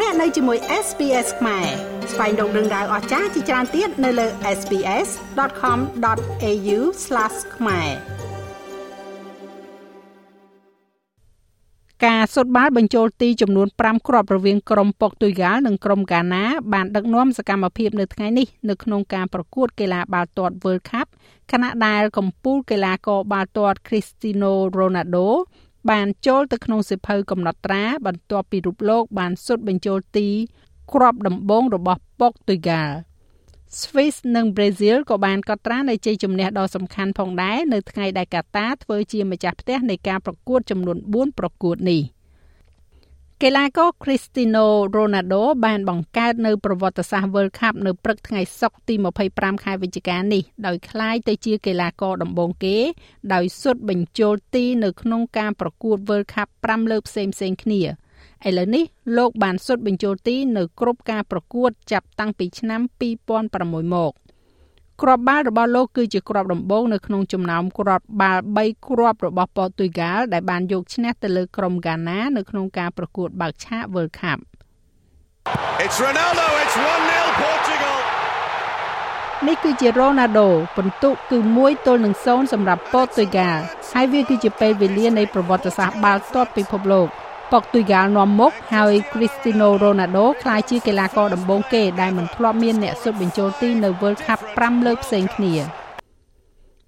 លោកអ្នកនៅជាមួយ SPS ខ្មែរស្វែងរកដឹងដៅអស្ចារ្យជាច្រើនទៀតនៅលើ SPS.com.au/ ខ្មែរការសុតបាល់បញ្ចូលទីចំនួន5គ្រាប់រវាងក្រុមប៉ុកទុយហ្គាល់និងក្រុមហ្គាណាបានដឹកនាំសកម្មភាពនៅថ្ងៃនេះនៅក្នុងការប្រកួតកីឡាបាល់ទាត់ World Cup ខណៈដែលកំពូលកីឡាករបាល់ទាត់ Cristiano Ronaldo បានចូលទៅក្នុងសិភៅកំណត់ត្រា បន្ទាប់ពីរូបលោក បានសុទ្ធបញ្ចូលទីគ្រាប់ដំបូងរបស់ប៉ុកទុយហ្គាល់ Swiss និង Brazil ក៏បានកត់ត្រានៅជ័យជំនះដ៏សំខាន់ផងដែរនៅថ្ងៃដែលកាតាធ្វើជាម្ចាស់ផ្ទះនៃការប្រកួតចំនួន4ប្រកួតនេះ កីឡាករ Cristiano Ronaldo បានបង្កើតនៅប្រវត្តិសាស្ត្រ World Cup នៅព្រឹកថ្ងៃសុក្រទី25ខែវិច្ឆិកានេះដោយក្លាយទៅជាកីឡាករដំបូងគេ ដោយសុទ្ធបញ្ចូលទីនៅក្នុងការប្រកួត World Cup 5លើកផ្សេងៗគ្នាឥឡូវនេះលោកបានសុទ្ធបញ្ចូលទីនៅគ្រប់ការប្រកួតចាប់តាំងពីឆ្នាំ2006មក គ្រាប់បាល់របស់លោកគឺជាគ្រាប់ដំបូងនៅក្នុងចំណោមគ្រាប់បាល់3គ្រាប់របស់ប៉ូទុយហ្គាល់ដែលបានយកឈ្នះទៅលើក្រុមហ្គាណានៅក្នុងការប្រកួតបើកឆាក World Cup It's Ronaldo it's 1-0 Portugal នេះគឺជា Ronaldo ពិន្ទុគឺ1ទល់នឹង0សម្រាប់ប៉ូទុយហ្គាល់ហើយវាគឺជាពេលវេលានៃប្រវត្តិសាស្ត្របាល់ទាត់ពិភពលោក ប៉ុកទុយហ្គាល់នាំមុខហើយ Cristiano Ronaldo ក្លាយជាកីឡាករដំបូងគេដែលមិនធ្លាប់មានអ្នកស៊ុតបញ្ចូលទីនៅ World Cup 5លើកផ្សេងគ្នា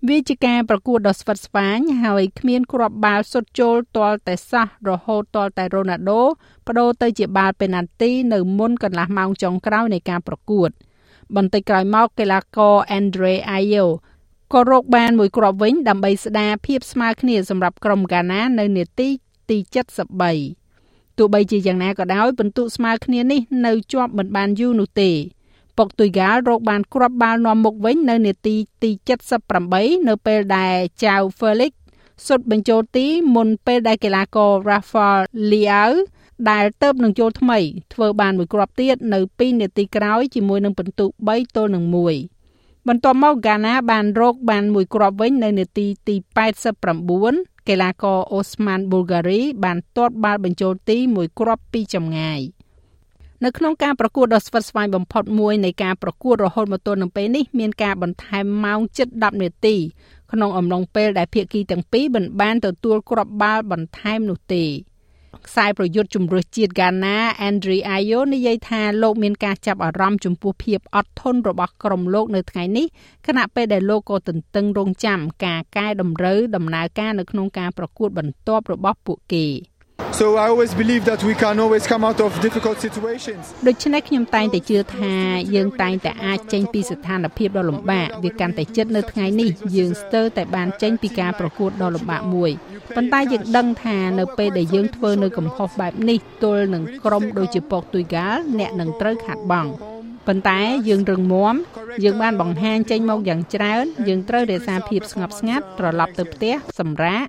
វាជាការប្រកួតដ៏ស្វិតស្វាញហើយគ្មានគ្រាប់បាល់សុទ្ធចូលទាល់តែសោះរហូតទាល់តែ Ronaldo បដូរទៅជាបាល់ពេណាល់ទីនៅមុនកន្លះម៉ោងចុងក្រោយនៃការប្រកួត បន្តិចក្រោយមកកីឡាករ Andre Ayew ក៏រកបានមួយគ្រាប់វិញដើម្បីស្ដារភាពស្មើគ្នាសម្រាប់ក្រុមហ្គាណានៅនាទី ទី73ទោះបីជាយ៉ាងណាក៏ដោយពិន្ទុស្មើគ្នានេះនៅជាប់មិនបានយូរនោះទេប៉ុកទុយហ្គាល់រកបានគ្រាប់បាល់នាំមុខវិញនៅនាទីទី78នៅពេលដែលចៅ Felix សុទ្ធបញ្ចូលទីមុនពេលដែលកីឡាករ Rafael Leao ដែលទៅនឹងចូលថ្មីធ្វើបានមួយគ្រាប់ទៀតនៅ2នាទីក្រោយជាមួយនឹងពិន្ទុ3ទល់នឹង1បន្ទាប់មកហ្គាណាបានរកបានមួយគ្រាប់វិញនៅនាទីទី89 កីឡាករអូស្ម៉ានប៊ុលហ្គារី បានទាត់បាល់បញ្ចូលទីមួយគ្រាប់ពីចម្ងាយនៅក្នុងការប្រកួតដ៏ស្វិតស្វាញបំផុតមួយនៃការប្រកួតរហូតមកទល់នឹងពេលនេះមានការបន្ថែមម៉ោងជិត10នាទីក្នុងអំឡុងពេលដែលភាគីទាំងពីរមិនបានទទួលគ្រាប់បាល់បន្ថែមនោះទេ ខ្សែប្រយុទ្ធជំរឿសជាតិហ្គាណា Andre Ayew និយាយថាលោកមានការចាប់អារម្មណ៍ចំពោះភាពអត់ធន់របស់ក្រុមលោកនៅថ្ងៃនេះខណៈពេលដែលលោកក៏ទន្ទឹងរង់ចាំការកែតម្រូវដំណើរការនៅក្នុងការប្រកួតបន្ទាប់របស់ពួកគេ So I always believe that we can always come out of difficult situations. ដូច្នេះខ្ញុំតែងតែជឿថាយើងតែងតែអាចចេញពីស្ថានភាពដ៏លំបាកវាកាន់តែជិតនៅថ្ងៃនេះយើងស្ទើរតែបានចេញពីការប្រកួតដ៏លំបាកមួយប៉ុន្តែយើងដឹងថានៅពេលដែលយើងធ្វើនៅកំហុសបែបនេះទល់នឹងក្រុមដូចជាប៉ុកទុយហ្គាល់អ្នកនឹងត្រូវខាត់បង់ប៉ុន្តែយើងរឹងមាំយើងបានបង្ហាញចេញមកយ៉ាងច្រើនយើងត្រូវរក្សាភាពស្ងប់ស្ងាត់ត្រឡប់ទៅផ្ទះសម្រាក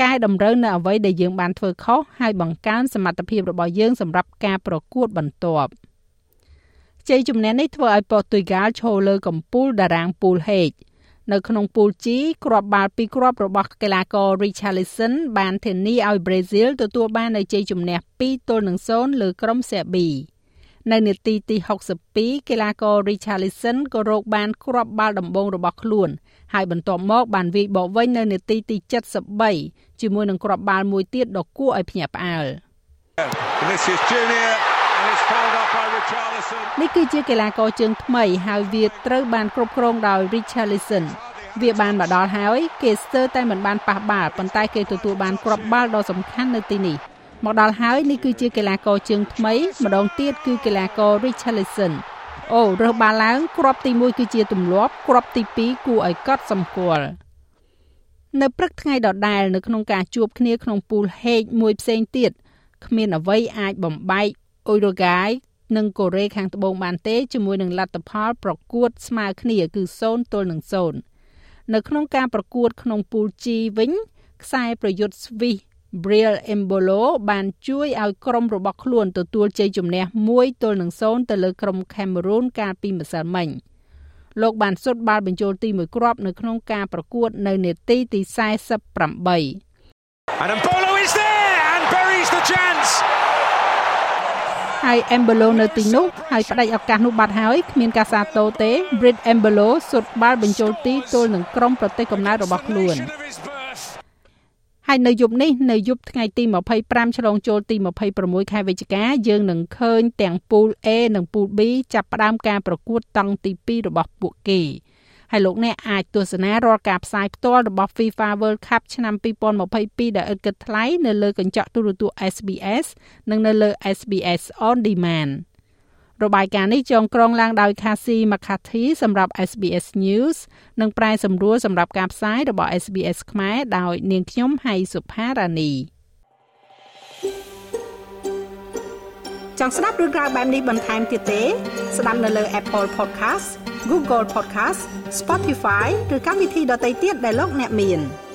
កែតម្រូវនៅអ្វីដែលយើងបានធ្វើខុសហើយបង្កើនសមត្ថភាពរបស់យើងសម្រាប់ការប្រកួតបន្ទាប់ជ័យជំនះនេះធ្វើឲ្យប៉ូទុយហ្គាល់ឈរលើកំពូលតារាងពូល H នៅក្នុងពូល G គ្រាប់បាល់ពីរគ្រាប់របស់កីឡាករ Richarlison បានធានាឲ្យ Brazil ទទួលបាននូវជ័យជំនះ2ទល់នឹង0លើក្រុមសេប៊ីនៅនាទីទី62កីឡាករ Richarlison ក៏រកបានគ្រាប់បាល់ដំបូងរបស់ខ្លួន ហើយបន្ទាប់មកបានវាយបកវិញនៅនាទីទី73ជាមួយនឹងគ្រាប់បាល់មួយទៀតដ៏គួរឲ្យភ្ញាក់ផ្អើលនេះគឺជាកីឡាករជើងថ្មីហើយវាត្រូវបានគ្រប់គ្រងដោយ Richarlison វាបានមកដល់ហើយគេស្ទើរតែមិនបានប៉ះបាល់ប៉ុន្តែគេទទួលបានគ្រាប់បាល់ដ៏សំខាន់នៅទីនេះមកដល់ហើយនេះគឺជាកីឡាករជើងថ្មីម្ដងទៀតគឺកីឡាករ Richarlison អូរើសបាល់ឡើងគ្រាប់ទី1គឺជាទម្លាប់គ្រាប់ទី2គួរឲ្យកត់សម្គាល់នៅព្រឹកថ្ងៃដដែលនៅក្នុងការជួបគ្នាក្នុងពូលហេកមួយផ្សេងទៀតគ្មានអ្វីអាចបំបែកអ៊ុយរ៉ូហ្គាយនិងកូរ៉េខាងត្បូងបានទេជាមួយនឹងលទ្ធផលប្រកួតស្មើគ្នាគឺ0ទល់នឹង0នៅក្នុងការប្រកួតក្នុងពូល G វិញខ្សែប្រយុទ្ធស្វីស Briel Embolo បានជួយឲ្យក្រុមរបស់ខ្លួនទទួលជ័យជំនះ1ទល់នឹង0ទៅលើក្រុម Cameroon កាលពីម្សិលមិញលោកបានសុទ្ធបាល់បញ្ចូលទី1គ្រាប់នៅក្នុងការប្រកួតនៅនាទីទី48 And Embolo is there and buries the chance ហើយ Embolo នៅទីនោះហើយផ្ដាច់ឱកាសនោះបាត់ហើយគ្មានការសាទរទេ Brit Embolo សុទ្ធបាល់បញ្ចូលទីទល់នឹងក្រុមប្រទេសកំណើតរបស់ខ្លួន ហើយនៅយប់នេះនៅយប់ថ្ងៃទី25ឆ្លងចូលទី26ខែវិច្ឆិកាយើងនឹងឃើញទាំងពូល A និងពូល B ចាប់ផ្ដើមការប្រកួតតង់ទី2របស់ពួកគេហើយលោកអ្នកអាចទស្សនារាល់ការផ្សាយផ្ទាល់របស់ FIFA World Cup ឆ្នាំ2022ដែលឥតគិតថ្លៃនៅលើកញ្ចក់ទូរទស្សន៍ SBS និងនៅលើ SBS On Demand របាយការណ៍នេះចងក្រងឡើងដោយ Casey McCarthy សម្រាប់ SBS News និងប្រែសម្រួលសម្រាប់ការផ្សាយរបស់ SBS ខ្មែរដោយនាងខ្ញុំហៃសុផារ៉ានីចង់ស្ដាប់រឿងក្រៅបែបនេះបន្ថែមទៀតទេ ស្ដាប់នៅលើ Apple Podcast Google Podcast Spotify ឬកម្មវិធីដទៃទៀតដែលលោកអ្នកមាន។